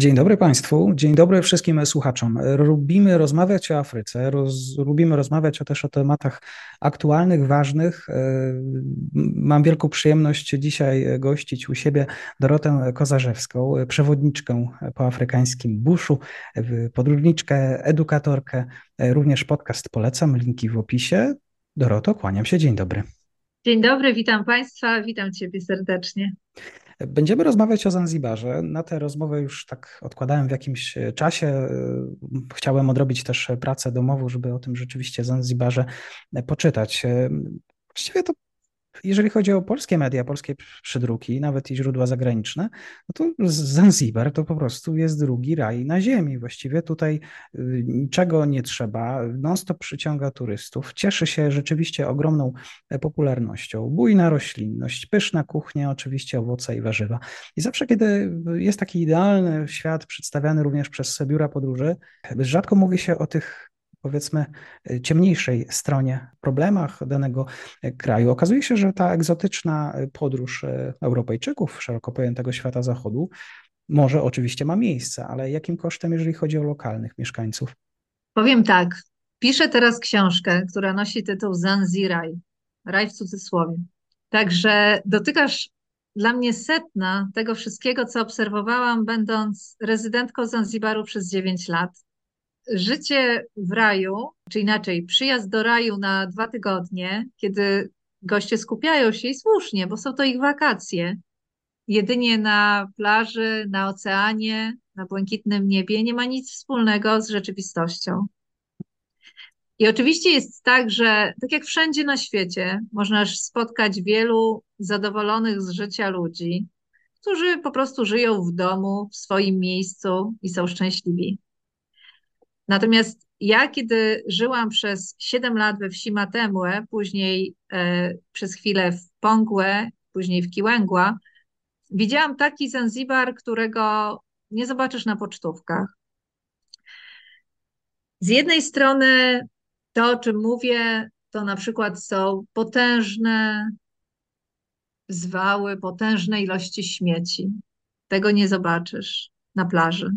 Dzień dobry Państwu, dzień dobry wszystkim słuchaczom. Lubimy rozmawiać o Afryce, roz, lubimy rozmawiać o, też o tematach aktualnych, ważnych. E, mam wielką przyjemność dzisiaj gościć u siebie Dorotę Kozarzewską, przewodniczkę po afrykańskim buszu, podróżniczkę, edukatorkę. Również podcast polecam, linki w opisie. Doroto, kłaniam się, dzień dobry. Dzień dobry, witam Państwa, witam Ciebie serdecznie. Będziemy rozmawiać o Zanzibarze. Na tę rozmowę już tak odkładałem w jakimś czasie. Chciałem odrobić też pracę domową, żeby o tym rzeczywiście Zanzibarze poczytać. Właściwie to jeżeli chodzi o polskie media, polskie przydruki, nawet i źródła zagraniczne, no to Zanzibar to po prostu jest drugi raj na ziemi. Właściwie tutaj y, niczego nie trzeba, non-stop przyciąga turystów, cieszy się rzeczywiście ogromną e, popularnością. Bujna roślinność, pyszna kuchnia, oczywiście owoce i warzywa. I zawsze, kiedy jest taki idealny świat przedstawiany również przez biura podróży, rzadko mówi się o tych powiedzmy e, ciemniejszej stronie, problemach danego e, kraju. Okazuje się, że ta egzotyczna e, podróż Europejczyków, szeroko pojętego świata zachodu, może oczywiście ma miejsce, ale jakim kosztem, jeżeli chodzi o lokalnych mieszkańców? Powiem tak. Piszę teraz książkę, która nosi tytuł Zanziraj, raj w cudzysłowie. Także dotykasz dla mnie setna tego wszystkiego, co obserwowałam, będąc rezydentką Zanzibaru przez 9 lat życie w raju, czy inaczej, przyjazd do raju na dwa tygodnie, kiedy goście skupiają się i słusznie, bo są to ich wakacje. Jedynie na plaży, na oceanie, na błękitnym niebie nie ma nic wspólnego z rzeczywistością. I oczywiście jest tak, że tak jak wszędzie na świecie, można spotkać wielu zadowolonych z życia ludzi, którzy po prostu żyją w domu, w swoim miejscu i są szczęśliwi. Natomiast ja, kiedy żyłam przez 7 lat we wsi Matemłe, później e, przez chwilę w Pongłe, później w Kiłęgła, widziałam taki Zanzibar, którego nie zobaczysz na pocztówkach. Z jednej strony to, o czym mówię, to na przykład są potężne zwały, potężne ilości śmieci. Tego nie zobaczysz na plaży.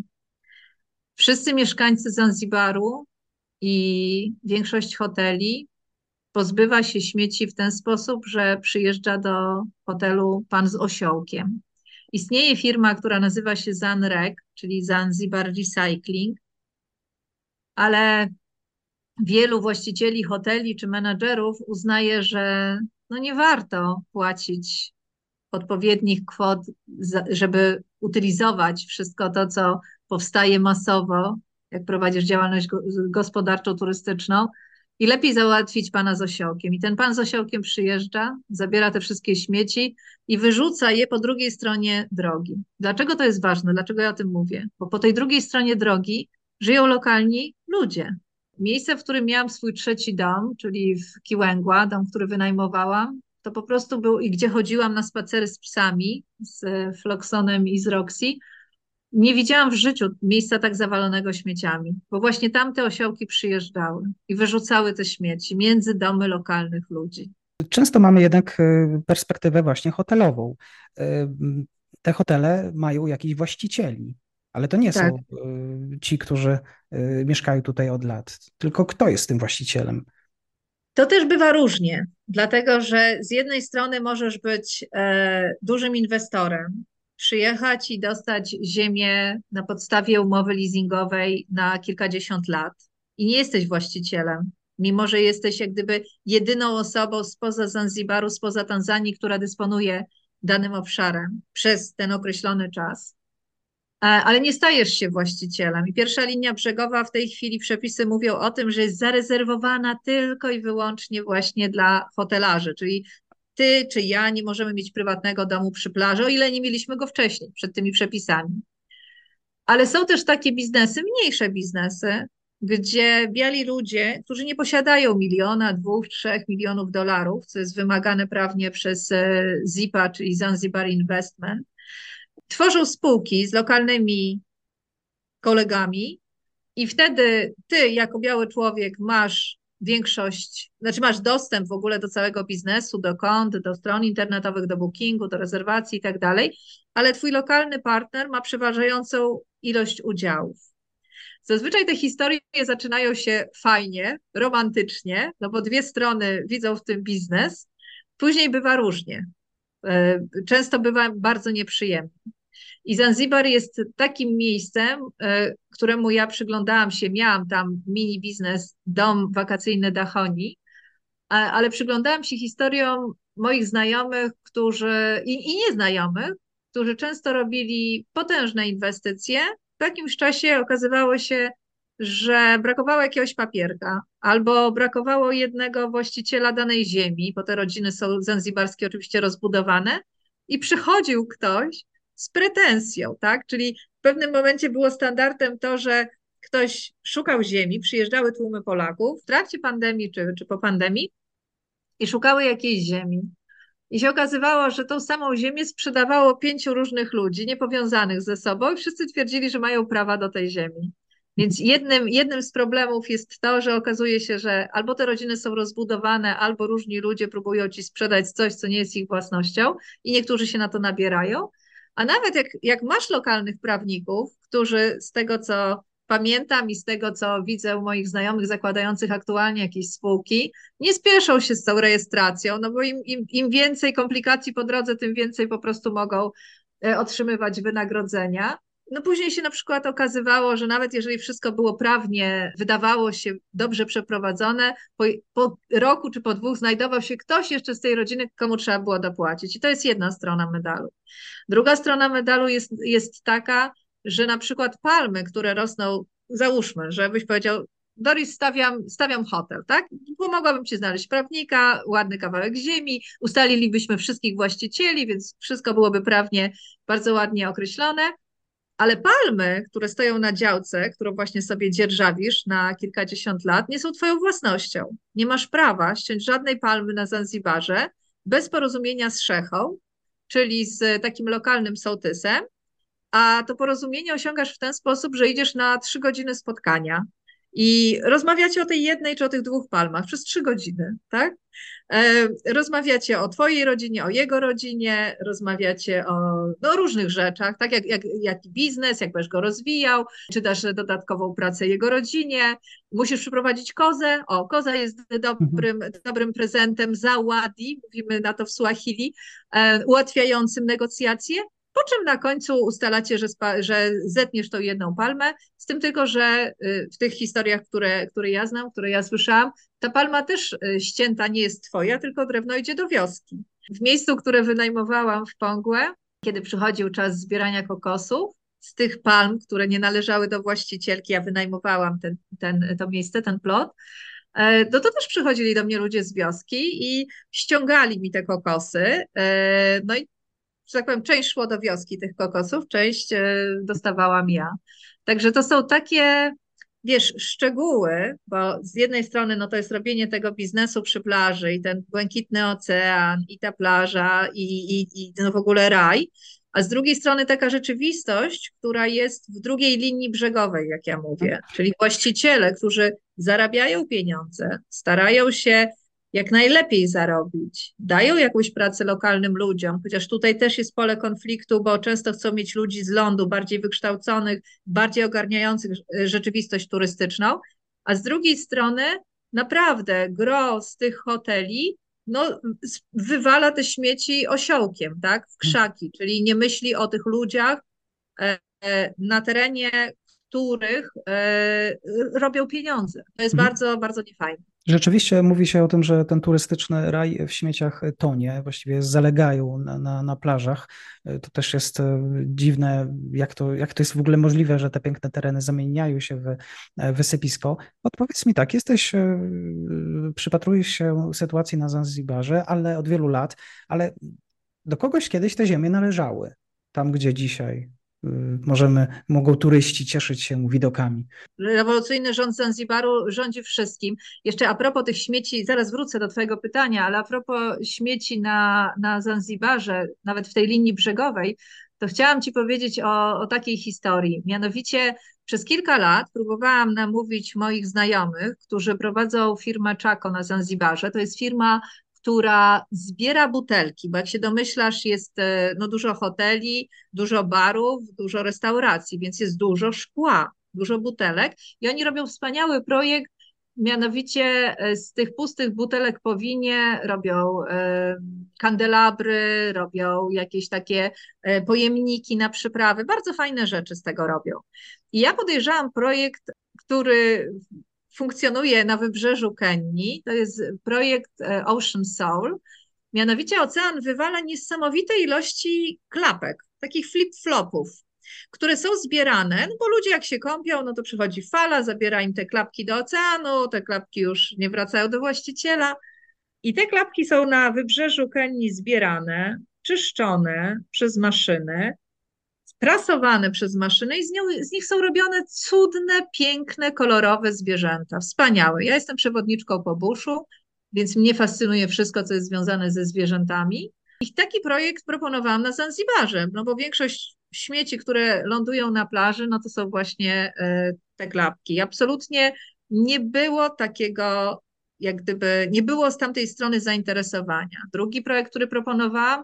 Wszyscy mieszkańcy Zanzibaru i większość hoteli pozbywa się śmieci w ten sposób, że przyjeżdża do hotelu pan z osiołkiem. Istnieje firma, która nazywa się Zanrek, czyli Zanzibar Recycling, ale wielu właścicieli hoteli czy menadżerów uznaje, że no nie warto płacić odpowiednich kwot, żeby utylizować wszystko to, co powstaje masowo, jak prowadzisz działalność gospodarczą, turystyczną, i lepiej załatwić pana z osiołkiem. I ten pan z osiołkiem przyjeżdża, zabiera te wszystkie śmieci i wyrzuca je po drugiej stronie drogi. Dlaczego to jest ważne? Dlaczego ja o tym mówię? Bo po tej drugiej stronie drogi żyją lokalni ludzie. Miejsce, w którym miałam swój trzeci dom, czyli w Kiłęgła, dom, który wynajmowałam, to po prostu był i gdzie chodziłam na spacery z psami, z Floxonem i z Roxy, nie widziałam w życiu miejsca tak zawalonego śmieciami, bo właśnie tamte osiołki przyjeżdżały i wyrzucały te śmieci między domy lokalnych ludzi. Często mamy jednak e, perspektywę właśnie hotelową. E, te hotele mają jakichś właścicieli, ale to nie tak. są e, ci, którzy mieszkają tutaj od lat, tylko kto jest tym właścicielem? To też bywa różnie, dlatego że z jednej strony możesz być dużym inwestorem, przyjechać i dostać ziemię na podstawie umowy leasingowej na kilkadziesiąt lat i nie jesteś właścicielem, mimo że jesteś jak gdyby jedyną osobą spoza Zanzibaru, spoza Tanzanii, która dysponuje danym obszarem przez ten określony czas. Ale nie stajesz się właścicielem. I pierwsza linia brzegowa w tej chwili przepisy mówią o tym, że jest zarezerwowana tylko i wyłącznie właśnie dla hotelarzy, czyli ty czy ja nie możemy mieć prywatnego domu przy plaży, o ile nie mieliśmy go wcześniej, przed tymi przepisami. Ale są też takie biznesy, mniejsze biznesy, gdzie biali ludzie, którzy nie posiadają miliona, dwóch, trzech milionów dolarów, co jest wymagane prawnie przez e, ZIPA, czyli Zanzibar Investment, tworzą spółki z lokalnymi kolegami i wtedy ty, jako biały człowiek, masz większość, znaczy masz dostęp w ogóle do całego biznesu, do kont, do stron internetowych, do bookingu, do rezerwacji i tak dalej, ale twój lokalny partner ma przeważającą ilość udziałów. Zazwyczaj te historie zaczynają się fajnie, romantycznie, no bo dwie strony widzą w tym biznes, później bywa różnie. E, często bywa bardzo nieprzyjemnie. I Zanzibar jest takim miejscem, e, któremu ja przyglądałam się, miałam tam mini biznes, dom wakacyjny Dachoni, ale przyglądałam się historiom moich znajomych, którzy i, i nieznajomych, którzy często robili potężne inwestycje. W jakimś czasie okazywało się, że brakowało jakiegoś papierka, albo brakowało jednego właściciela danej ziemi, bo te rodziny są zanzibarskie oczywiście rozbudowane, i przychodził ktoś z pretensją, tak? Czyli w pewnym momencie było standardem to, że ktoś szukał ziemi, przyjeżdżały tłumy Polaków w trakcie pandemii czy, czy po pandemii i szukały jakiejś ziemi. I się okazywało, że tą samą ziemię sprzedawało pięciu różnych ludzi, niepowiązanych ze sobą, i wszyscy twierdzili, że mają prawa do tej ziemi. Więc jednym, jednym z problemów jest to, że okazuje się, że albo te rodziny są rozbudowane, albo różni ludzie próbują ci sprzedać coś, co nie jest ich własnością, i niektórzy się na to nabierają. A nawet jak, jak masz lokalnych prawników, którzy z tego, co pamiętam i z tego, co widzę u moich znajomych zakładających aktualnie jakieś spółki, nie spieszą się z tą rejestracją, no bo im, im, im więcej komplikacji po drodze, tym więcej po prostu mogą e, otrzymywać wynagrodzenia. No później się na przykład okazywało, że nawet jeżeli wszystko było prawnie, wydawało się dobrze przeprowadzone, po, po, roku czy po dwóch znajdował się ktoś jeszcze z tej rodziny, komu trzeba było dopłacić. I to jest jedna strona medalu. Druga strona medalu jest, jest taka, że na przykład palmy, które rosną, załóżmy, żebyś powiedział, Doris, stawiam, stawiam hotel, tak? Pomogłabym ci znaleźć prawnika, ładny kawałek ziemi, ustalilibyśmy wszystkich właścicieli, więc wszystko byłoby prawnie bardzo ładnie określone. Ale palmy, które stoją na działce, którą właśnie sobie dzierżawisz na kilkadziesiąt lat, nie są twoją własnością. Nie masz prawa ściąć żadnej palmy na Zanzibarze bez porozumienia z szechą, czyli z takim lokalnym sołtysem, a to porozumienie osiągasz w ten sposób, że idziesz na trzy godziny spotkania i rozmawiacie o tej jednej czy o tych dwóch palmach przez trzy godziny, tak? E, rozmawiacie o twojej rodzinie, o jego rodzinie, rozmawiacie o no, różnych rzeczach, tak jak, jak, jaki biznes, jak będziesz go rozwijał, czy dasz dodatkową pracę jego rodzinie, musisz przyprowadzić kozę, o, koza jest dobrym, dobrym prezentem. Za ładi, mówimy na to w Suahili, e, ułatwiającym negocjacje, po czym na końcu ustalacie, że, że zetniesz tą jedną palmę, z tym tylko, że y, w tych historiach, które, które ja znam, które ja słyszałam, ta palma też y, ścięta nie jest twoja, tylko drewno idzie do wioski. W miejscu, które wynajmowałam w Pongłę, kiedy przychodził czas zbierania kokosów, z tych palm, które nie należały do właścicielki, ja wynajmowałam ten, ten, to miejsce, ten plot, e, no to też przychodzili do mnie ludzie z wioski i ściągali mi te kokosy. E, no i że tak powiem, część szło do wioski tych kokosów, część e, dostawałam ja. Także to są takie, wiesz, szczegóły, bo z jednej strony no to jest robienie tego biznesu przy plaży i ten błękitny ocean i ta plaża i, i, i no w ogóle raj, a z drugiej strony taka rzeczywistość, która jest w drugiej linii brzegowej, jak ja mówię, czyli właściciele, którzy zarabiają pieniądze, starają się jak najlepiej zarobić, dają jakąś pracę lokalnym ludziom, chociaż tutaj też jest pole konfliktu, bo często chcą mieć ludzi z lądu, bardziej wykształconych, bardziej ogarniających rzeczywistość turystyczną, a z drugiej strony naprawdę gro z tych hoteli no, wywala te śmieci osiołkiem, tak, w krzaki, czyli nie myśli o tych ludziach e, e, na terenie których e, robią pieniądze. To jest mhm. bardzo, bardzo niefajne. Rzeczywiście mówi się o tym, że ten turystyczny raj w śmieciach tonie, właściwie zalegają na, na, na plażach. To też jest e, dziwne, jak to, jak to jest w ogóle możliwe, że te piękne tereny zamieniają się w e, wysypisko. Odpowiedz mi tak, jesteś, e, przypatrujesz się sytuacji na Zanzibarze, ale od wielu lat, ale do kogoś kiedyś te ziemie należały, tam gdzie dzisiaj możemy, mogą turyści cieszyć się widokami. Rewolucyjny rząd Zanzibaru rządzi wszystkim. Jeszcze a propos tych śmieci, zaraz wrócę do Twojego pytania, ale a propos śmieci na, na Zanzibarze, nawet w tej linii brzegowej, to chciałam Ci powiedzieć o, o takiej historii. Mianowicie przez kilka lat próbowałam namówić moich znajomych, którzy prowadzą firmę Czako na Zanzibarze. To jest firma która zbiera butelki, bo jak się domyślasz, jest e, no, dużo hoteli, dużo barów, dużo restauracji, więc jest dużo szkła, dużo butelek i oni robią wspaniały projekt, mianowicie e, z tych pustych butelek po winie robią e, kandelabry, robią jakieś takie pojemniki na przyprawy, bardzo fajne rzeczy z tego robią. I ja podejrzałam projekt, który funkcjonuje na wybrzeżu Kenii. To jest projekt e, Ocean Soul. Mianowicie ocean wywala niesamowite ilości klapek, takich flip-flopów, które są zbierane, no bo ludzie jak się kąpią, no to przychodzi fala, zabiera im te klapki do oceanu, te klapki już nie wracają do właściciela. I te klapki są na wybrzeżu Kenii zbierane, czyszczone przez maszyny prasowane przez maszynę i z, nią, z nich są robione cudne, piękne, kolorowe zwierzęta. Wspaniałe. Ja jestem przewodniczką po buszu, więc mnie fascynuje wszystko, co jest związane ze zwierzętami. I taki projekt proponowałam na Zanzibarze, no bo większość śmieci, które lądują na plaży, no to są właśnie e, te klapki. Absolutnie nie było takiego, jak gdyby, nie było z tamtej strony zainteresowania. Drugi projekt, który proponowałam,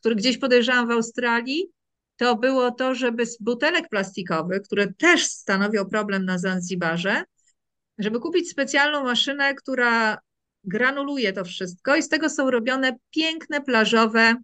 który gdzieś podejrzewam w Australii, to było to, żeby z butelek plastikowych, które też stanowią problem na Zanzibarze, żeby kupić specjalną maszynę, która granuluje to wszystko i z tego są robione piękne plażowe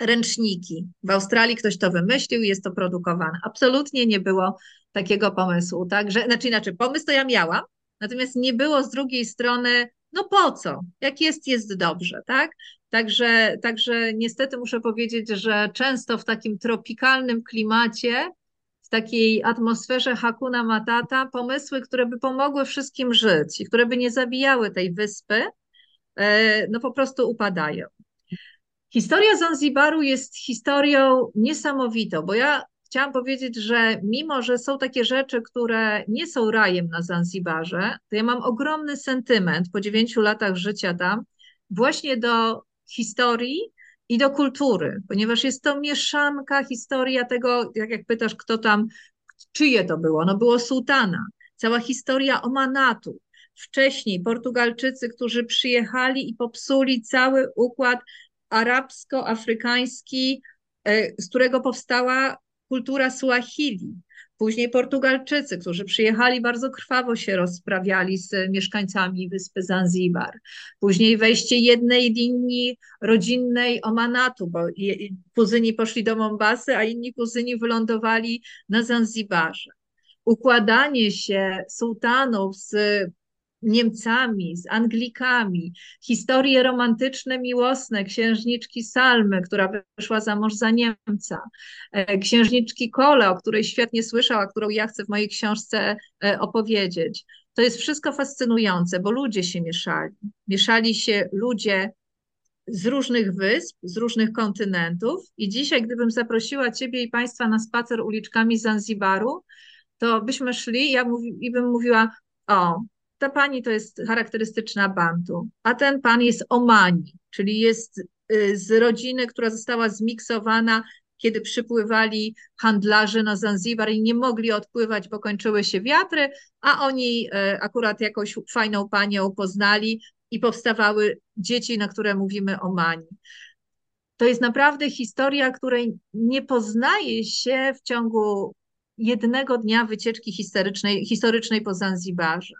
ręczniki. W Australii ktoś to wymyślił i jest to produkowane. Absolutnie nie było takiego pomysłu, także, znaczy inaczej, pomysł to ja miałam, natomiast nie było z drugiej strony, no po co? Jak jest, jest dobrze, tak? Także, także niestety muszę powiedzieć, że często w takim tropikalnym klimacie, w takiej atmosferze Hakuna Matata, pomysły, które by pomogły wszystkim żyć i które by nie zabijały tej wyspy, e, no po prostu upadają. Historia Zanzibaru jest historią niesamowitą, bo ja chciałam powiedzieć, że mimo, że są takie rzeczy, które nie są rajem na Zanzibarze, to ja mam ogromny sentyment po dziewięciu latach życia tam właśnie do historii i do kultury, ponieważ jest to mieszanka historia tego, jak, jak pytasz, kto tam, czyje to było, no było sułtana, cała historia Omanatu, wcześniej Portugalczycy, którzy przyjechali i popsuli cały układ arabsko-afrykański, e, z którego powstała kultura Suahili. Później Portugalczycy, którzy przyjechali, bardzo krwawo się rozprawiali z mieszkańcami wyspy Zanzibar. Później wejście jednej linii rodzinnej Omanatu, bo kuzyni poszli do Mombasy, a inni kuzyni wylądowali na Zanzibarze. Układanie się sułtanów z Niemcami, z Anglikami, historie romantyczne, miłosne, księżniczki Salmy, która wyszła za mąż za Niemca, e, księżniczki Kole, o której świetnie słyszała, którą ja chcę w mojej książce e, opowiedzieć. To jest wszystko fascynujące, bo ludzie się mieszali. Mieszali się ludzie z różnych wysp, z różnych kontynentów i dzisiaj, gdybym zaprosiła Ciebie i Państwa na spacer uliczkami Zanzibaru, to byśmy szli ja mówi, i bym mówiła, o, ta pani to jest charakterystyczna Bantu, a ten pan jest Omani, czyli jest y, z rodziny, która została zmiksowana, kiedy przypływali handlarze na Zanzibar i nie mogli odpływać, bo kończyły się wiatry, a oni y, akurat jakąś fajną panią poznali i powstawały dzieci, na które mówimy Omani. To jest naprawdę historia, której nie poznaje się w ciągu jednego dnia wycieczki historycznej, historycznej po Zanzibarze.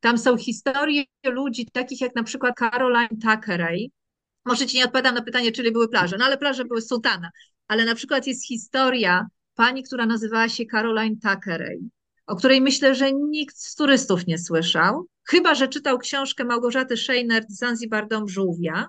Tam są historie ludzi takich jak na przykład Caroline Thackeray. Może ci nie odpowiadam na pytanie, czyli były plaże, no ale plaże były sultana. Ale na przykład jest historia pani, która nazywała się Caroline Thackeray, o której myślę, że nikt z turystów nie słyszał, chyba że czytał książkę Małgorzaty Szejnert Zanzibar Dom Żółwia,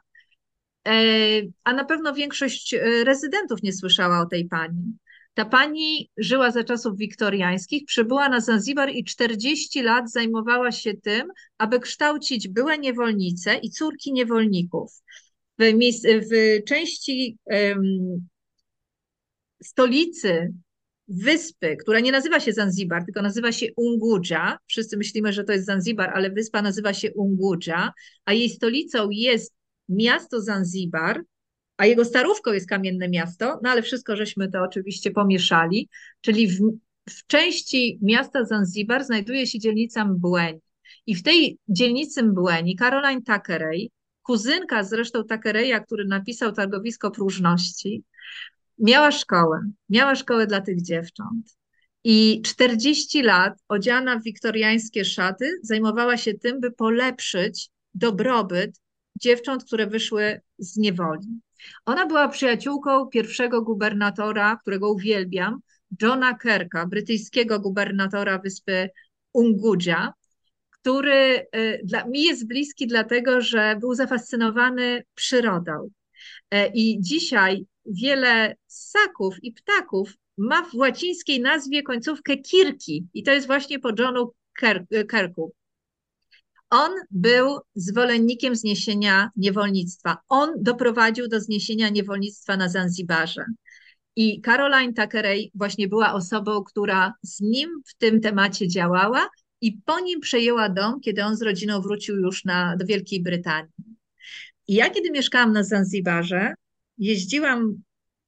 a na pewno większość rezydentów nie słyszała o tej pani. Ta pani żyła za czasów wiktoriańskich, przybyła na Zanzibar i 40 lat zajmowała się tym, aby kształcić byłe niewolnice i córki niewolników. W, w części um, stolicy wyspy, która nie nazywa się Zanzibar, tylko nazywa się Unguja. Wszyscy myślimy, że to jest Zanzibar, ale wyspa nazywa się Unguja, a jej stolicą jest miasto Zanzibar, a jego starówką jest kamienne miasto, no ale wszystko żeśmy to oczywiście pomieszali, czyli w, w części miasta Zanzibar znajduje się dzielnica Mbweni. I w tej dzielnicy Mbweni Caroline Thackeray, kuzynka zresztą Thackeraya, który napisał Targowisko Próżności, miała szkołę, miała szkołę dla tych dziewcząt. I 40 lat, odziana w wiktoriańskie szaty, zajmowała się tym, by polepszyć dobrobyt dziewcząt, które wyszły z niewoli. Ona była przyjaciółką pierwszego gubernatora, którego uwielbiam, Johna Kerka, brytyjskiego gubernatora wyspy Unguja, który y, dla, mi jest bliski dlatego, że był zafascynowany przyrodą. E, I dzisiaj wiele ssaków i ptaków ma w łacińskiej nazwie końcówkę kirki i to jest właśnie po Johnu Kerku. On był zwolennikiem zniesienia niewolnictwa. On doprowadził do zniesienia niewolnictwa na Zanzibarze. I Caroline Thackeray właśnie była osobą, która z nim w tym temacie działała i po nim przejęła dom, kiedy on z rodziną wrócił już na, do Wielkiej Brytanii. I ja, kiedy mieszkałam na Zanzibarze, jeździłam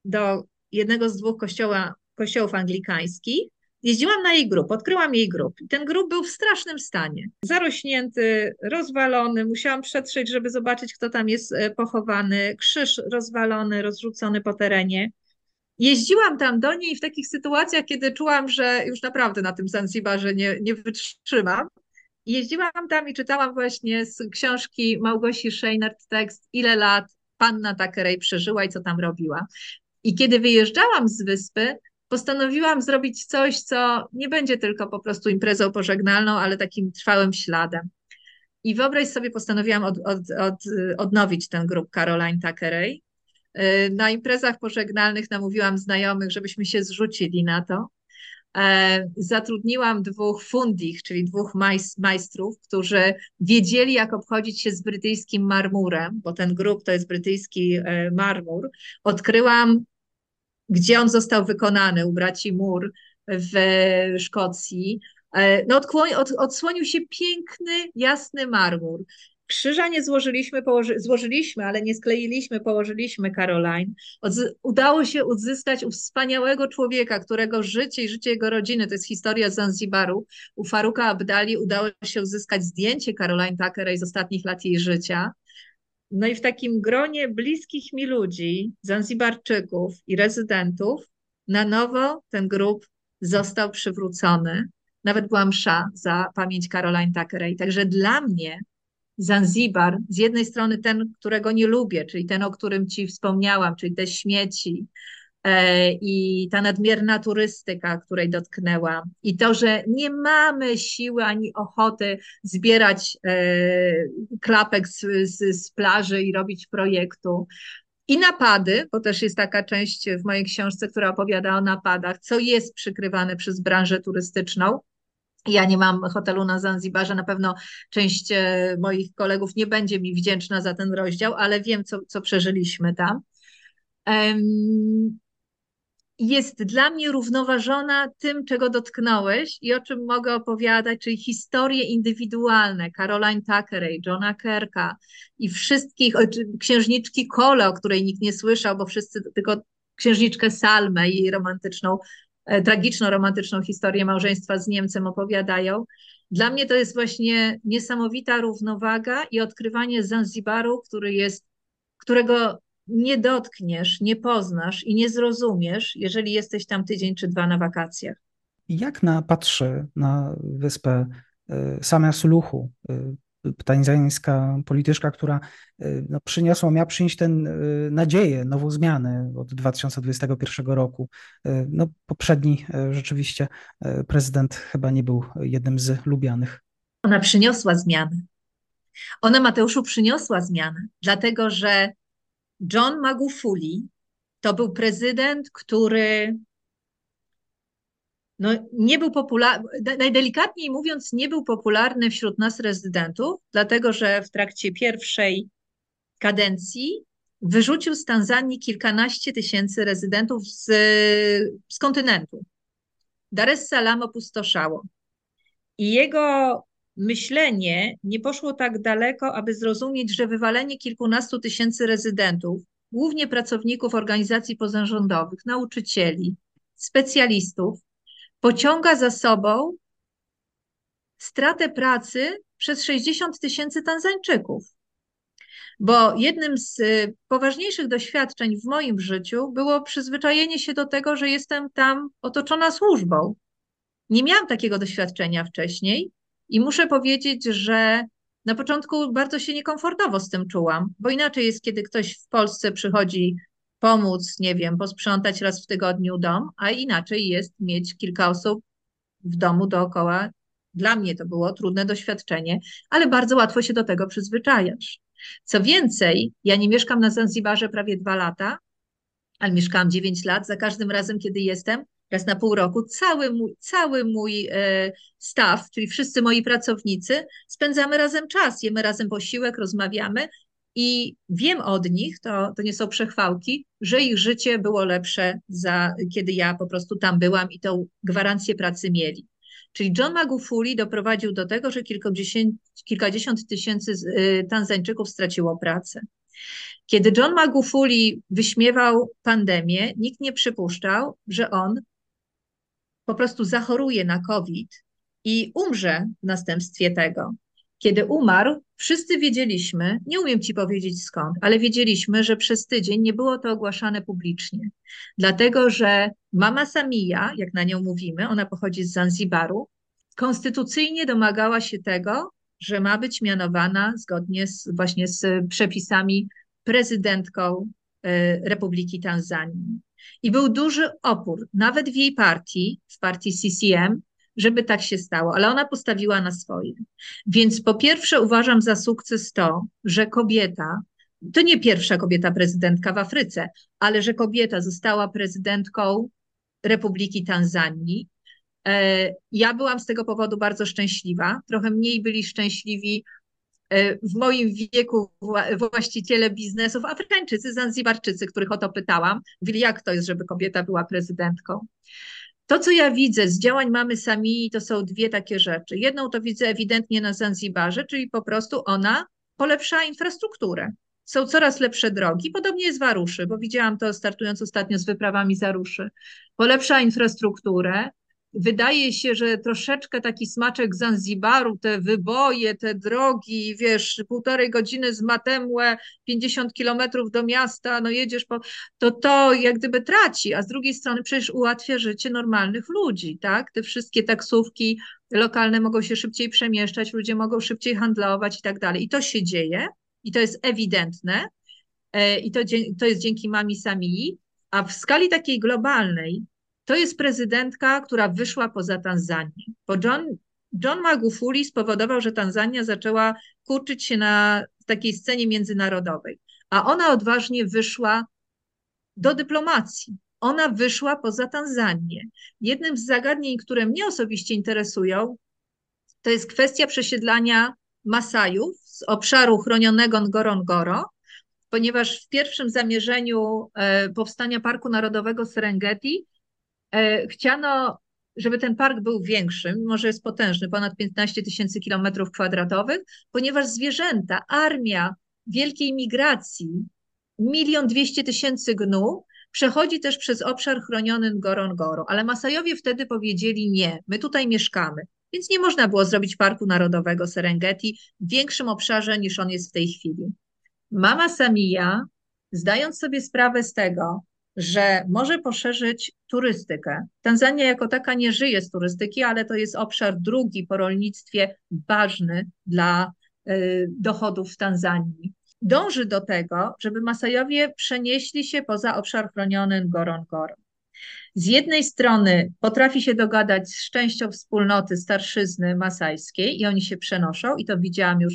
do jednego z dwóch kościoła, kościołów anglikańskich Jeździłam na jej grób, odkryłam jej grób. Ten grób był w strasznym stanie. Zarośnięty, rozwalony, musiałam przetrzeć, żeby zobaczyć, kto tam jest e, pochowany. Krzyż rozwalony, rozrzucony po terenie. Jeździłam tam do niej w takich sytuacjach, kiedy czułam, że już naprawdę na tym Zanzibarze nie, nie wytrzymam. Jeździłam tam i czytałam właśnie z książki Małgosi Szejnert tekst Ile lat panna Takerej przeżyła i co tam robiła. I kiedy wyjeżdżałam z wyspy, postanowiłam zrobić coś, co nie będzie tylko po prostu imprezą pożegnalną, ale takim trwałym śladem. I wyobraź sobie, postanowiłam od, od, od, odnowić ten grup Caroline Thackeray. Na imprezach pożegnalnych namówiłam znajomych, żebyśmy się zrzucili na to. E, zatrudniłam dwóch fundich, czyli dwóch majstrów, którzy wiedzieli, jak obchodzić się z brytyjskim marmurem, bo ten grup to jest brytyjski e, marmur. Odkryłam gdzie on został wykonany u braci Mur w Szkocji. E, no, od, odsłonił się piękny, jasny marmur. Krzyża nie złożyliśmy, położy, złożyliśmy, ale nie skleiliśmy, położyliśmy Caroline. udało się uzyskać u wspaniałego człowieka, którego życie i życie jego rodziny, to jest historia Zanzibaru. U Faruka Abdali udało się uzyskać zdjęcie Caroline Tuckeray z ostatnich lat jej życia. No i w takim gronie bliskich mi ludzi, Zanzibarczyków i rezydentów, na nowo ten grup został przywrócony. Nawet była msza za pamięć Caroline Thackeray. Także dla mnie Zanzibar, z jednej strony ten, którego nie lubię, czyli ten, o którym ci wspomniałam, czyli te śmieci, i ta nadmierna turystyka, której dotknęła, i to, że nie mamy siły ani ochoty zbierać e, klapek z, z, z plaży i robić projektu. I napady, bo też jest taka część w mojej książce, która opowiada o napadach, co jest przykrywane przez branżę turystyczną. Ja nie mam hotelu na Zanzibarze, na pewno część e, moich kolegów nie będzie mi wdzięczna za ten rozdział, ale wiem, co, co przeżyliśmy tam jest dla mnie równoważona tym, czego dotknąłeś i o czym mogę opowiadać, czyli historie indywidualne Caroline Thackeray, Johna Kerka i wszystkich, księżniczki Cole, o której nikt nie słyszał, bo wszyscy tylko księżniczkę Salmę i romantyczną, e, tragiczną romantyczną historię małżeństwa z Niemcem opowiadają. Dla mnie to jest właśnie niesamowita równowaga i odkrywanie Zanzibaru, który jest, którego nie dotkniesz, nie poznasz i nie zrozumiesz, jeżeli jesteś tam tydzień czy dwa na wakacjach. Jak na, patrzy na wyspę y, Samia Suluhu, y, tańzańska polityczka, która y, no, przyniosła, miała przynieść ten nadzieję, nową zmianę od 2021 roku. No, poprzedni rzeczywiście prezydent chyba nie był jednym z lubianych. Ona przyniosła zmianę. Ona, Mateuszu, przyniosła zmianę, dlatego że John Magufuli to był prezydent, który no, nie był popularny, najdelikatniej mówiąc, nie był popularny wśród nas rezydentów, dlatego że w trakcie pierwszej kadencji wyrzucił z Tanzanii kilkanaście tysięcy rezydentów z, z kontynentu. Dar es Salaam opustoszało. I jego myślenie nie poszło tak daleko, aby zrozumieć, że wywalenie kilkunastu tysięcy rezydentów, głównie pracowników organizacji pozarządowych, nauczycieli, specjalistów, pociąga za sobą stratę pracy przez 60 tysięcy Tanzańczyków. Bo jednym z y, poważniejszych doświadczeń w moim życiu było przyzwyczajenie się do tego, że jestem tam otoczona służbą. Nie miałam takiego doświadczenia wcześniej i muszę powiedzieć, że na początku bardzo się niekomfortowo z tym czułam, bo inaczej jest, kiedy ktoś w Polsce przychodzi pomóc, nie wiem, posprzątać raz w tygodniu dom, a inaczej jest mieć kilka osób w domu dookoła. Dla mnie to było trudne doświadczenie, ale bardzo łatwo się do tego przyzwyczajasz. Co więcej, ja nie mieszkam na Zanzibarze prawie dwa lata, ale mieszkałam 9 lat. Za każdym razem, kiedy jestem, raz na pół roku, cały mój, cały mój e, staw, czyli wszyscy moi pracownicy, spędzamy razem czas, jemy razem posiłek, rozmawiamy i wiem od nich, to, to nie są przechwałki, że ich życie było lepsze, za, kiedy ja po prostu tam byłam i tą gwarancję pracy mieli. Czyli John Magufuli doprowadził do tego, że kilkadziesiąt, tysięcy y, Tanzańczyków straciło pracę. Kiedy John Magufuli wyśmiewał pandemię, nikt nie przypuszczał, że on po prostu zachoruje na COVID i umrze w następstwie tego. Kiedy umarł, wszyscy wiedzieliśmy, nie umiem ci powiedzieć skąd, ale wiedzieliśmy, że przez tydzień nie było to ogłaszane publicznie. Dlatego, że mama Samija, jak na nią mówimy, ona pochodzi z Zanzibaru, konstytucyjnie domagała się tego, że ma być mianowana zgodnie z, właśnie z przepisami prezydentką e, Republiki Tanzanii. I był duży opór, nawet w jej partii, w partii CCM, żeby tak się stało, ale ona postawiła na swoje. Więc po pierwsze uważam za sukces to, że kobieta, to nie pierwsza kobieta prezydentka w Afryce, ale że kobieta została prezydentką Republiki Tanzanii. E, ja byłam z tego powodu bardzo szczęśliwa. Trochę mniej byli szczęśliwi w moim wieku właściciele biznesów, Afrykańczycy, Zanzibarczycy, których o to pytałam. Mówili, jak to jest, żeby kobieta była prezydentką. To, co ja widzę z działań mamy sami, to są dwie takie rzeczy. Jedną to widzę ewidentnie na Zanzibarze, czyli po prostu ona polepsza infrastrukturę. Są coraz lepsze drogi, podobnie jest w Aruszy, bo widziałam to startując ostatnio z wyprawami z Aruszy. Polepsza infrastrukturę, wydaje się, że troszeczkę taki smaczek Zanzibaru, te wyboje, te drogi, wiesz, półtorej godziny z Matemłe, 50 kilometrów do miasta, no jedziesz po, to to jak gdyby traci, a z drugiej strony przecież ułatwia życie normalnych ludzi, tak? Te wszystkie taksówki lokalne mogą się szybciej przemieszczać, ludzie mogą szybciej handlować i tak dalej. I to się dzieje i to jest ewidentne e, i to, to jest dzięki Mami Samii, a w skali takiej globalnej to jest prezydentka, która wyszła poza Tanzanię, bo John, John Magufuli spowodował, że Tanzania zaczęła kurczyć się na takiej scenie międzynarodowej, a ona odważnie wyszła do dyplomacji. Ona wyszła poza Tanzanię. Jednym z zagadnień, które mnie osobiście interesują, to jest kwestia przesiedlania Masajów z obszaru chronionego Ngorongoro, ponieważ w pierwszym zamierzeniu e, powstania Parku Narodowego Serengeti chciano, żeby ten park był większy, mimo że jest potężny, ponad 15 tysięcy kilometrów kwadratowych, ponieważ zwierzęta, armia wielkiej migracji, milion dwieście tysięcy gnu, przechodzi też przez obszar chroniony Ngorongoro, ale Masajowie wtedy powiedzieli nie, my tutaj mieszkamy, więc nie można było zrobić Parku Narodowego Serengeti w większym obszarze niż on jest w tej chwili. Mama Samia, zdając sobie sprawę z tego, że może poszerzyć turystykę. Tanzania jako taka nie żyje z turystyki, ale to jest obszar drugi po rolnictwie ważny dla y, dochodów w Tanzanii. Dąży do tego, żeby Masajowie przenieśli się poza obszar chroniony Ngorongoro. Z jednej strony potrafi się dogadać z częścią wspólnoty starszyzny masajskiej i oni się przenoszą, i to widziałam już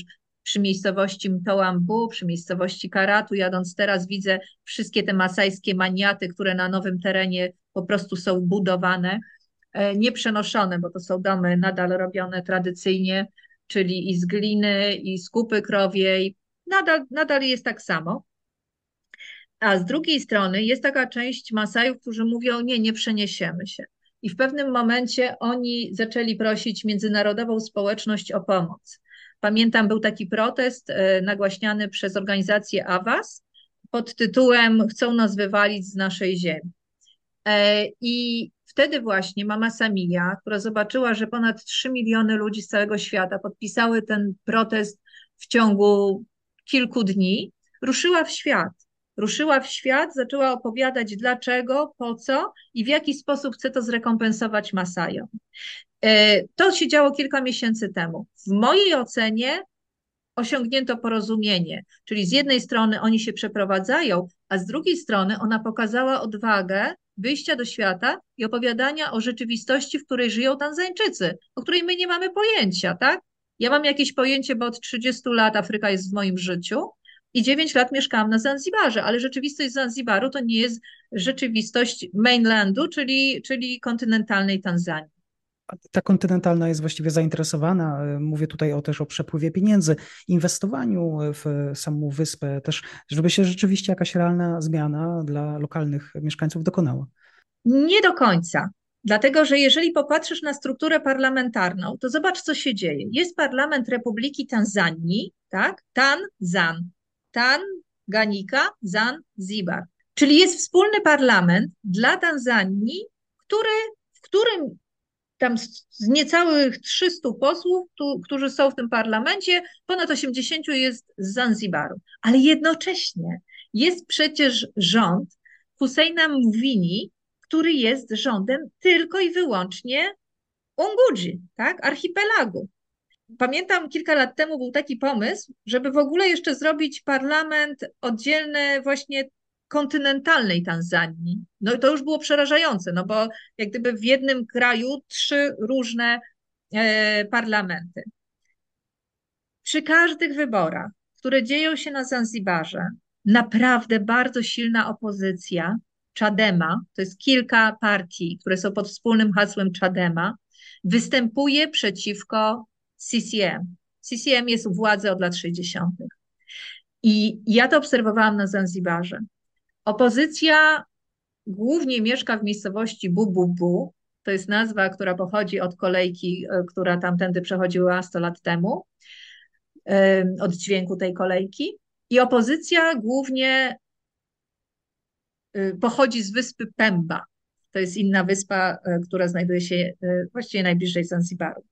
przy miejscowości Mtołambu, przy miejscowości Karatu. Jadąc teraz widzę wszystkie te masajskie maniaty, które na nowym terenie po prostu są budowane, e, nieprzenoszone, bo to są domy nadal robione tradycyjnie, czyli i z gliny, i z kupy krowiej. Nadal, nadal jest tak samo. A z drugiej strony jest taka część Masajów, którzy mówią: Nie, nie przeniesiemy się. I w pewnym momencie oni zaczęli prosić międzynarodową społeczność o pomoc. Pamiętam, był taki protest e, nagłaśniany przez organizację AWAS pod tytułem Chcą nas wywalić z naszej ziemi. E, I wtedy właśnie mama Samia, która zobaczyła, że ponad 3 miliony ludzi z całego świata podpisały ten protest w ciągu kilku dni, ruszyła w świat. Ruszyła w świat, zaczęła opowiadać dlaczego, po co i w jaki sposób chce to zrekompensować Masajom. E, to się działo kilka miesięcy temu. W mojej ocenie osiągnięto porozumienie, czyli z jednej strony oni się przeprowadzają, a z drugiej strony ona pokazała odwagę wyjścia do świata i opowiadania o rzeczywistości, w której żyją Tanzańczycy, o której my nie mamy pojęcia, tak? Ja mam jakieś pojęcie, bo od 30 lat Afryka jest w moim życiu i 9 lat mieszkałam na Zanzibarze, ale rzeczywistość Zanzibaru to nie jest rzeczywistość mainlandu, czyli, czyli kontynentalnej Tanzanii ta kontynentalna jest właściwie zainteresowana. Mówię tutaj o, też o przepływie pieniędzy, inwestowaniu w samą wyspę, też żeby się rzeczywiście jakaś realna zmiana dla lokalnych mieszkańców dokonała. Nie do końca. Dlatego, że jeżeli popatrzysz na strukturę parlamentarną, to zobacz, co się dzieje. Jest parlament Republiki Tanzanii, tak? Tan-Zan. Tan-Ganika, Zan-Zibar. Czyli jest wspólny parlament dla Tanzanii, który, w którym tam z niecałych 300 posłów, tu, którzy są w tym parlamencie, ponad 80 jest z Zanzibaru. Ale jednocześnie jest przecież rząd Husseina Mwini, który jest rządem tylko i wyłącznie Ungudzi, tak, archipelagu. Pamiętam kilka lat temu był taki pomysł, żeby w ogóle jeszcze zrobić parlament oddzielny właśnie kontynentalnej Tanzanii, no to już było przerażające, no bo jak gdyby w jednym kraju trzy różne e, parlamenty. Przy każdych wyborach, które dzieją się na Zanzibarze, naprawdę bardzo silna opozycja, Chadema, to jest kilka partii, które są pod wspólnym hasłem Chadema, występuje przeciwko CCM. CCM jest u władzy od lat 60. I ja to obserwowałam na Zanzibarze. Opozycja głównie mieszka w miejscowości Bububu. To jest nazwa, która pochodzi od kolejki, e, która tamtędy przechodziła 100 lat temu, e, od dźwięku tej kolejki. I opozycja głównie e, pochodzi z wyspy Pemba. To jest inna wyspa, która znajduje się właściwie najbliżej Zanzibaru.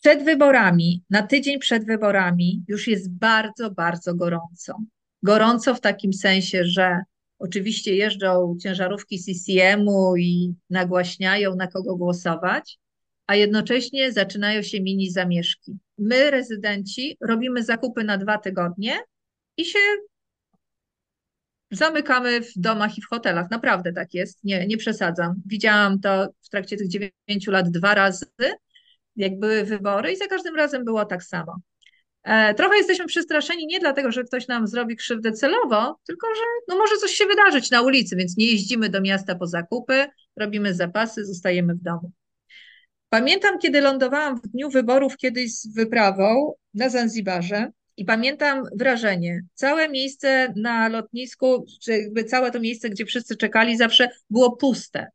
Przed wyborami, na tydzień przed wyborami, już jest bardzo, bardzo gorąco gorąco w takim sensie, że oczywiście jeżdżą ciężarówki CCM-u i nagłaśniają, na kogo głosować, a jednocześnie zaczynają się mini zamieszki. My, rezydenci, robimy zakupy na dwa tygodnie i się zamykamy w domach i w hotelach. Naprawdę tak jest, nie, nie przesadzam. Widziałam to w trakcie tych dziewięciu lat dwa razy, jak były wybory i za każdym razem było tak samo. E, trochę jesteśmy przestraszeni nie dlatego, że ktoś nam zrobi krzywdę celowo, tylko że no może coś się wydarzyć na ulicy, więc nie jeździmy do miasta po zakupy, robimy zapasy, zostajemy w domu. Pamiętam, kiedy lądowałam w dniu wyborów kiedyś z wyprawą na Zanzibarze i pamiętam wrażenie. Całe miejsce na lotnisku, czy jakby całe to miejsce, gdzie wszyscy czekali, zawsze było puste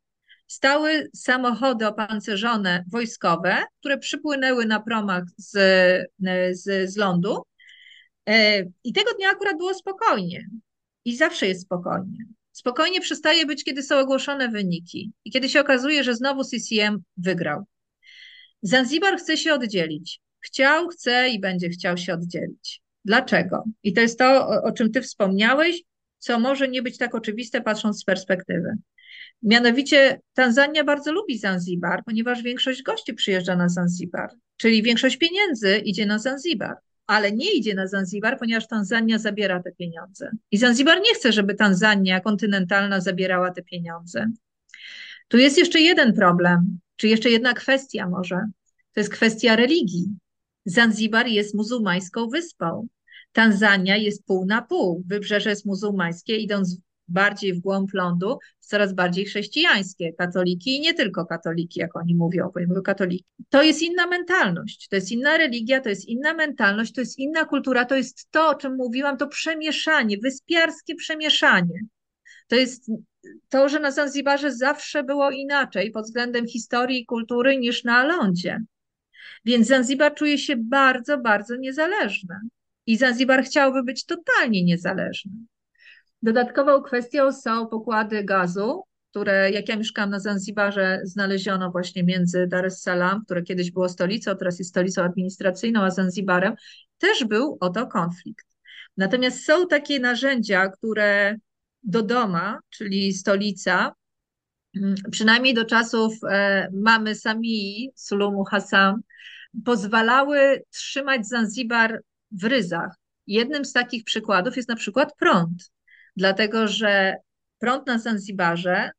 stały samochody opancerzone wojskowe, które przypłynęły na promach z, z, z lądu. E, I tego dnia akurat było spokojnie. I zawsze jest spokojnie. Spokojnie przestaje być, kiedy są ogłoszone wyniki i kiedy się okazuje, że znowu CCM wygrał. Zanzibar chce się oddzielić. Chciał, chce i będzie chciał się oddzielić. Dlaczego? I to jest to, o, o czym ty wspomniałeś, co może nie być tak oczywiste, patrząc z perspektywy. Mianowicie Tanzania bardzo lubi Zanzibar, ponieważ większość gości przyjeżdża na Zanzibar, czyli większość pieniędzy idzie na Zanzibar. ale nie idzie na Zanzibar, ponieważ Tanzania zabiera te pieniądze. I Zanzibar nie chce, żeby Tanzania kontynentalna zabierała te pieniądze. Tu jest jeszcze jeden problem, czy jeszcze jedna kwestia może. To jest kwestia religii. Zanzibar jest muzułmańską wyspą. Tanzania jest pół na pół. Wybrzeże jest muzułmańskie, idąc bardziej w głąb lądu, coraz bardziej chrześcijańskie. Katoliki i nie tylko katoliki, jak oni mówią, bo mówią katoliki. To jest inna mentalność, to jest inna religia, to jest inna mentalność, to jest inna kultura, to jest to, o czym mówiłam, to przemieszanie, wyspiarskie przemieszanie. To jest to, że na Zanzibarze zawsze było inaczej pod względem historii i kultury niż na lądzie. Więc Zanzibar czuje się bardzo, bardzo niezależny. I Zanzibar chciałby być totalnie niezależny. Dodatkową kwestią są pokłady gazu, które, jak ja mieszkałam na Zanzibarze, znaleziono właśnie między Dar es Salaam, które kiedyś było stolicą, teraz jest stolicą administracyjną, a Zanzibarem. Też był o to konflikt. Natomiast są takie narzędzia, które Dodoma, czyli stolica, mm, przynajmniej do czasów e, mamy Samii, Sulumu Hassan, pozwalały trzymać Zanzibar w ryzach. Jednym z takich przykładów jest na przykład prąd, dlatego że prąd na Zanzibarze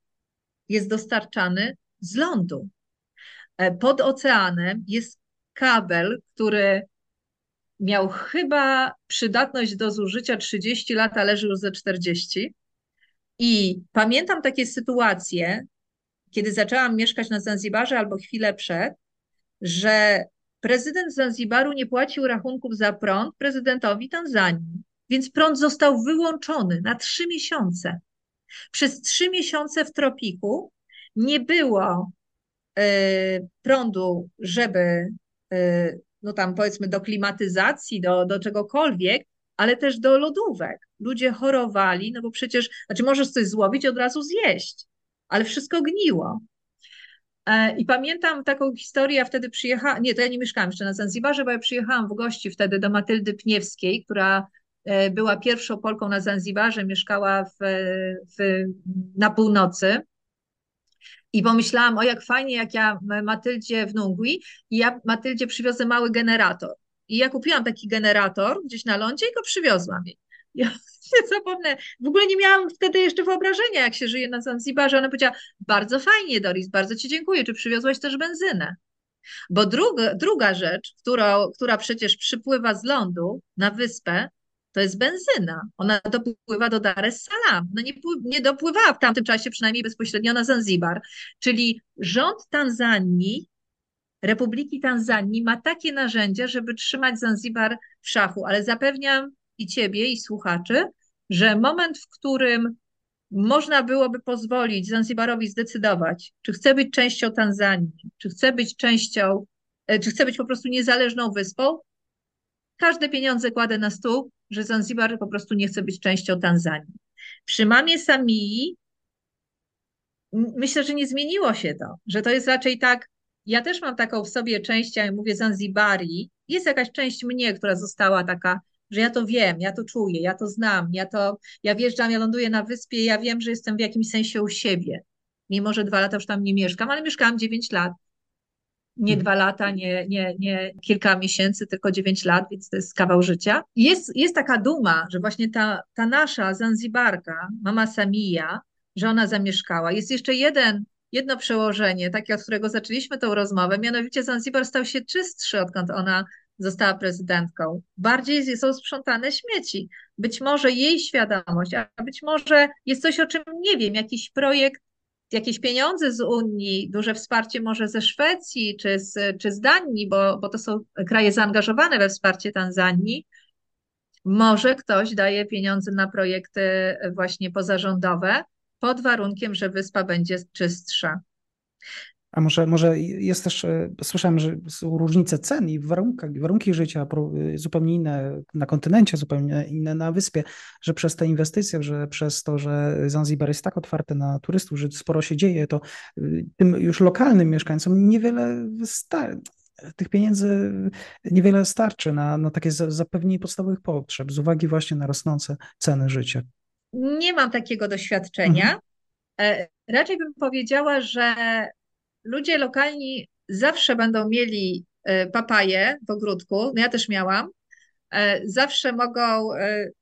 jest dostarczany z lądu. E, pod oceanem jest kabel, który miał chyba przydatność do zużycia 30 lat, a leży już ze 40. I pamiętam takie sytuacje, kiedy zaczęłam mieszkać na Zanzibarze albo chwilę przed, że prezydent Zanzibaru nie płacił rachunków za prąd prezydentowi Tanzanii, więc prąd został wyłączony na trzy miesiące. Przez trzy miesiące w tropiku nie było y, prądu, żeby, y, no tam powiedzmy, do klimatyzacji, do, do czegokolwiek, ale też do lodówek. Ludzie chorowali, no bo przecież, znaczy możesz coś złowić od razu zjeść, ale wszystko gniło. E, I pamiętam taką historię, ja wtedy przyjechałam, nie, to ja nie mieszkałam jeszcze na Zanzibarze, bo ja przyjechałam w gości wtedy do Matyldy Pniewskiej, która była pierwszą Polką na Zanzibarze, mieszkała w, w, na północy. I pomyślałam, o jak fajnie, jak ja Matyldzie w Nungwi i ja Matyldzie przywiozę mały generator. I ja kupiłam taki generator gdzieś na lądzie i go przywiozłam jej. Ja nie zapomnę, w ogóle nie miałam wtedy jeszcze wyobrażenia, jak się żyje na Zanzibarze. Ona powiedziała, bardzo fajnie Doris, bardzo ci dziękuję, czy przywiozłaś też benzynę? Bo druga, druga rzecz, która, która przecież przypływa z lądu na wyspę, to jest benzyna. Ona dopływa do Dar es Salaam. No nie, nie dopływała w tamtym czasie przynajmniej bezpośrednio na Zanzibar. Czyli rząd Tanzanii Republiki Tanzanii ma takie narzędzia, żeby trzymać Zanzibar w szachu, ale zapewniam i ciebie, i słuchaczy, że moment, w którym można byłoby pozwolić Zanzibarowi zdecydować, czy chce być częścią Tanzanii, czy chce być częścią, e, czy chce być po prostu niezależną wyspą, każde pieniądze kładę na stół, że Zanzibar po prostu nie chce być częścią Tanzanii. Przy mamie Samii myślę, że nie zmieniło się to, że to jest raczej tak, ja też mam taką w sobie część, ja mówię Zanzibari, jest jakaś część mnie, która została taka, że ja to wiem, ja to czuję, ja to znam, ja to, ja wjeżdżam, ja ląduję na wyspie, ja wiem, że jestem w jakimś sensie u siebie. Mimo, że dwa lata już tam nie mieszkam, ale mieszkałam dziewięć lat. Nie dwa lata, nie, nie, nie kilka miesięcy, tylko dziewięć lat, więc to jest kawał życia. Jest, jest taka duma, że właśnie ta, ta nasza Zanzibarka, mama Samija, że ona zamieszkała. Jest jeszcze jeden jedno przełożenie, takie, od którego zaczęliśmy tą rozmowę, mianowicie Zanzibar stał się czystszy, odkąd ona została prezydentką. Bardziej są sprzątane śmieci. Być może jej świadomość, a być może jest coś, o czym nie wiem, jakiś projekt, jakieś pieniądze z Unii, duże wsparcie może ze Szwecji czy z, czy z Danii, bo, bo to są kraje zaangażowane we wsparcie Tanzanii. Może ktoś daje pieniądze na projekty właśnie pozarządowe, pod warunkiem, że wyspa będzie czystsza. A może, może jest też, e, słyszałem, że są różnice cen i warunkach, warunki życia zupełnie inne na kontynencie, zupełnie inne na wyspie, że przez te inwestycje, że przez to, że Zanzibar jest tak otwarty na turystów, że sporo się dzieje, to y, tym już lokalnym mieszkańcom niewiele wystarczy tych pieniędzy niewiele starczy na, na takie zapewnienie podstawowych potrzeb z uwagi właśnie na rosnące ceny życia. Nie mam takiego doświadczenia. Mhm. E, raczej bym powiedziała, że ludzie lokalni zawsze będą mieli e, papaje w ogródku. No ja też miałam. zawsze mogą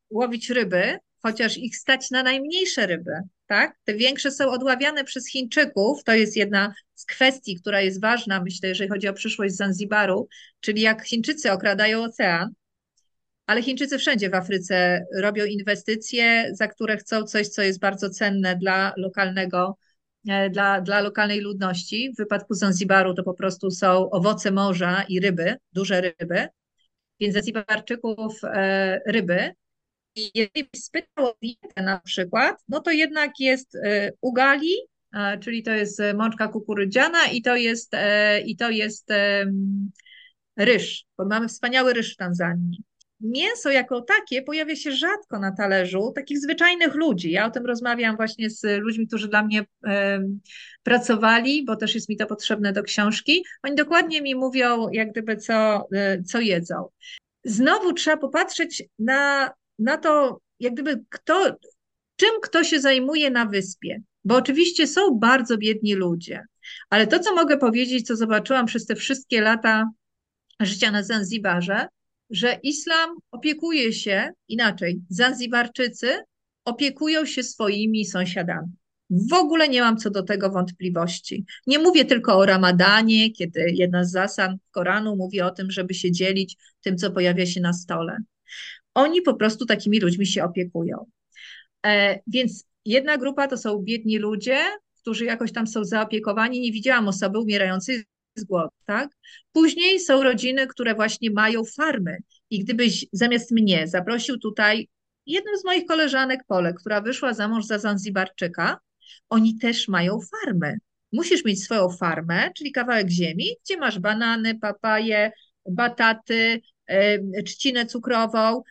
łowić ryby, chociaż ich stać na najmniejsze ryby, tak? Te większe są odławiane przez Chińczyków. To jest jedna z kwestii, która jest ważna, myślę, jeżeli chodzi o przyszłość Zanzibaru, czyli jak Chińczycy okradają ocean, ale Chińczycy wszędzie w Afryce robią inwestycje, za które chcą coś, co jest bardzo cenne dla lokalnego, e, dla, dla lokalnej ludności. W wypadku Zanzibaru to po prostu są owoce morza i ryby, duże ryby. Więc Zanzibarczyków e, ryby, i jeżeli spytał o dietę na przykład, no to jednak jest e, ugali, czyli to jest mączka kukurydziana i to jest, e, i to jest ryż, bo mamy wspaniały ryż w Tanzanii. Mięso jako takie pojawia się rzadko na talerzu takich zwyczajnych ludzi. Ja o tym rozmawiam właśnie z ludźmi, którzy dla mnie pracowali, bo też jest mi to potrzebne do książki. Oni dokładnie mi mówią, jak gdyby co, e, co jedzą. Znowu trzeba popatrzeć na na to, jak gdyby kto, czym kto się zajmuje na wyspie. Bo oczywiście są bardzo biedni ludzie, ale to, co mogę powiedzieć, co zobaczyłam przez te wszystkie lata życia na Zanzibarze, że islam opiekuje się inaczej. Zanzibarczycy opiekują się swoimi sąsiadami. W ogóle nie mam co do tego wątpliwości. Nie mówię tylko o ramadanie, kiedy jedna z zasad Koranu mówi o tym, żeby się dzielić tym, co pojawia się na stole. Oni po prostu takimi ludźmi się opiekują. E, więc jedna grupa to są biedni ludzie, którzy jakoś tam są zaopiekowani. Nie widziałam osoby umierającej tak? Później są rodziny, które właśnie mają farmy. I gdybyś zamiast mnie zaprosił tutaj jedną z moich koleżanek Polek, która wyszła za mąż za Zanzibarczyka, oni też mają farmy. Musisz mieć swoją farmę, czyli kawałek ziemi, gdzie masz banany, papaje, bataty, trzcinę cukrową,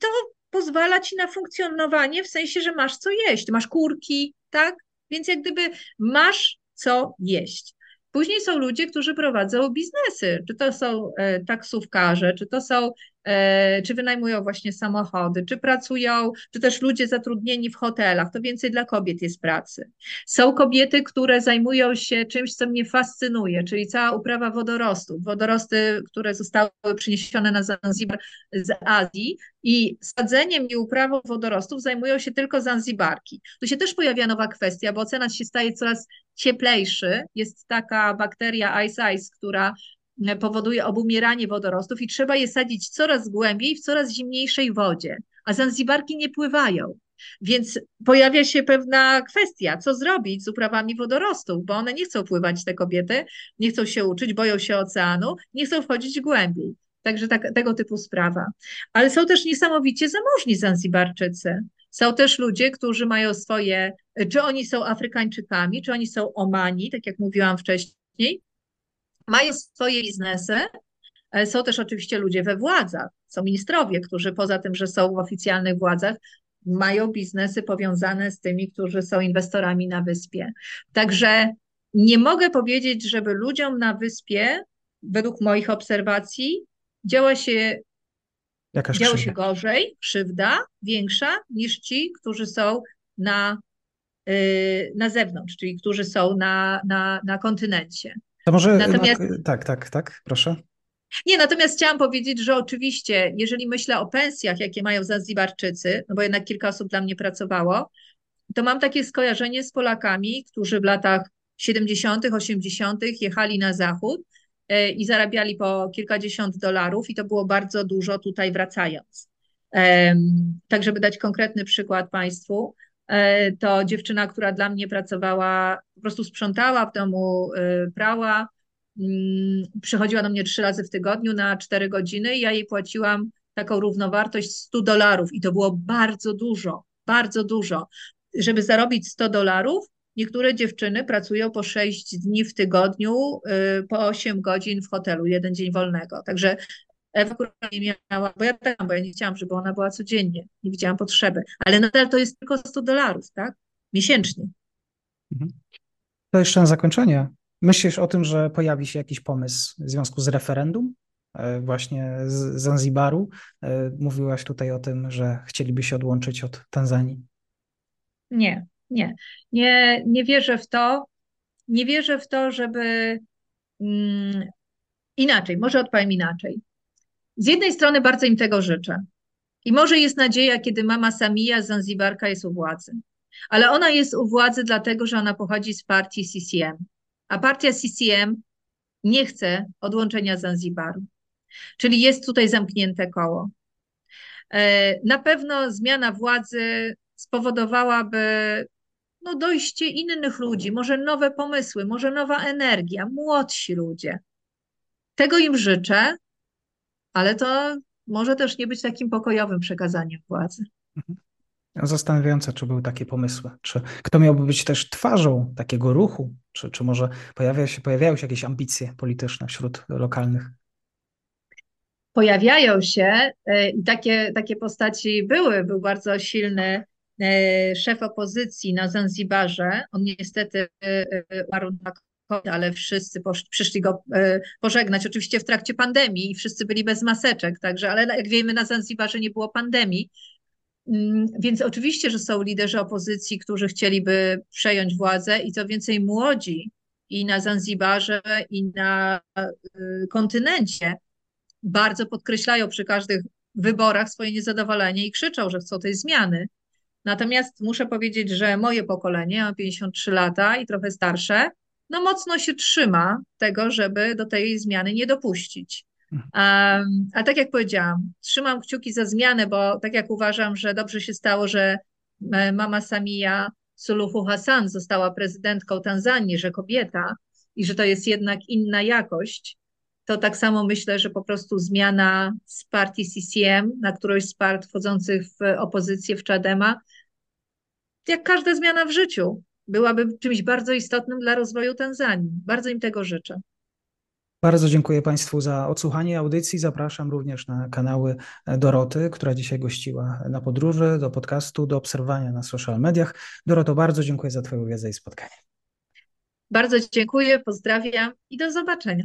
to pozwala ci na funkcjonowanie w sensie, że masz co jeść, masz kurki, tak? Więc jak gdyby masz co jeść. Później są ludzie, którzy prowadzą biznesy, czy to są e, taksówkarze, czy to są czy wynajmują właśnie samochody, czy pracują, czy też ludzie zatrudnieni w hotelach, to więcej dla kobiet jest pracy. Są kobiety, które zajmują się czymś, co mnie fascynuje, czyli cała uprawa wodorostów. Wodorosty, które zostały przyniesione na Zanzibar z Azji i sadzeniem i uprawą wodorostów zajmują się tylko Zanzibarki. Tu się też pojawia nowa kwestia, bo ocean się staje coraz cieplejszy. Jest taka bakteria Ice Ice, która powoduje obumieranie wodorostów i trzeba je sadzić coraz głębiej w coraz zimniejszej wodzie, a Zanzibarki nie pływają. Więc pojawia się pewna kwestia, co zrobić z uprawami wodorostów, bo one nie chcą pływać, te kobiety, nie chcą się uczyć, boją się oceanu, nie chcą wchodzić głębiej. Także tak, tego typu sprawa. Ale są też niesamowicie zamożni Zanzibarczycy. Są też ludzie, którzy mają swoje, czy oni są Afrykańczykami, czy oni są Omani, tak jak mówiłam wcześniej, mają swoje biznesy. E, są też oczywiście ludzie we władzach, są ministrowie, którzy poza tym, że są w oficjalnych władzach, mają biznesy powiązane z tymi, którzy są inwestorami na wyspie. Także nie mogę powiedzieć, żeby ludziom na wyspie, według moich obserwacji, działa się, Jakaś działo się gorzej, krzywda większa niż ci, którzy są na, yy, na zewnątrz, czyli którzy są na, na, na kontynencie. To może. Natomiast... Tak, tak, tak, proszę. Nie, natomiast chciałam powiedzieć, że oczywiście, jeżeli myślę o pensjach, jakie mają Zanzibarczycy, no bo jednak kilka osób dla mnie pracowało, to mam takie skojarzenie z Polakami, którzy w latach 70., 80. jechali na zachód e, i zarabiali po kilkadziesiąt dolarów, i to było bardzo dużo tutaj wracając. Tak, żeby dać konkretny przykład Państwu, to dziewczyna, która dla mnie pracowała, po prostu sprzątała w domu, e, prała, mm, przychodziła do mnie trzy razy w tygodniu na cztery godziny i ja jej płaciłam taką równowartość 100 dolarów i to było bardzo dużo, bardzo dużo. Żeby zarobić 100 dolarów, niektóre dziewczyny pracują po 6 dni w tygodniu, e, po 8 godzin w hotelu, jeden dzień wolnego. Także Ewa nie miała, bo ja tak, bo ja nie chciałam, żeby ona była codziennie, nie widziałam potrzeby, ale nadal to jest tylko 100 dolarów, tak? Miesięcznie. Mhm. To jeszcze na zakończenie. Myślisz o tym, że pojawi się jakiś pomysł w związku z referendum e, właśnie z Zanzibaru? E, mówiłaś tutaj o tym, że chcieliby się odłączyć od Tanzanii. Nie, nie. Nie, nie wierzę w to. Nie wierzę w to, żeby. Mm, inaczej, może odpowiem inaczej. Z jednej strony bardzo im tego życzę. I może jest nadzieja, kiedy mama Samia Zanzibarka jest u władzy. Ale ona jest u władzy dlatego, że ona pochodzi z partii CCM. A partia CCM nie chce odłączenia Zanzibaru. Czyli jest tutaj zamknięte koło. E, na pewno zmiana władzy spowodowałaby no, dojście innych ludzi, może nowe pomysły, może nowa energia, młodsi ludzie. Tego im życzę, ale to może też nie być takim pokojowym przekazaniem władzy. Mhm. Zastanawiające, czy były takie pomysły. Czy kto miałby być też twarzą takiego ruchu? Czy, czy może pojawia się, pojawiają się jakieś ambicje polityczne wśród lokalnych? Pojawiają się e, i takie, takie postaci były. Był bardzo silny e, szef opozycji na Zanzibarze. On niestety e, umarł na ale wszyscy przyszli go pożegnać, oczywiście w trakcie pandemii i wszyscy byli bez maseczek, także, ale jak wiemy na Zanzibarze nie było pandemii, Mm, więc oczywiście, że są liderzy opozycji, którzy chcieliby przejąć władzę i co więcej młodzi i na Zanzibarze, i na y, kontynencie bardzo podkreślają przy każdych wyborach swoje niezadowolenie i krzyczą, że chcą tej zmiany. Natomiast muszę powiedzieć, że moje pokolenie, mam 53 lata i trochę starsze, no mocno się trzyma tego, żeby do tej zmiany nie dopuścić. A, a tak jak powiedziałam, trzymam kciuki za zmianę, bo tak jak uważam, że dobrze się stało, że e, mama Samia Suluhu Hassan została prezydentką Tanzanii, że kobieta i że to jest jednak inna jakość, to tak samo myślę, że po prostu zmiana z partii CCM na którąś z partii wchodzących w opozycję w Czadema, jak każda zmiana w życiu, byłaby czymś bardzo istotnym dla rozwoju Tanzanii. Bardzo im tego życzę. Bardzo dziękuję Państwu za odsłuchanie audycji. Zapraszam również na kanały Doroty, która dzisiaj gościła na podróży, do podcastu, do obserwowania na social mediach. Doroto, bardzo dziękuję za Twoją wiedzę i spotkanie. Bardzo dziękuję, pozdrawiam i do zobaczenia.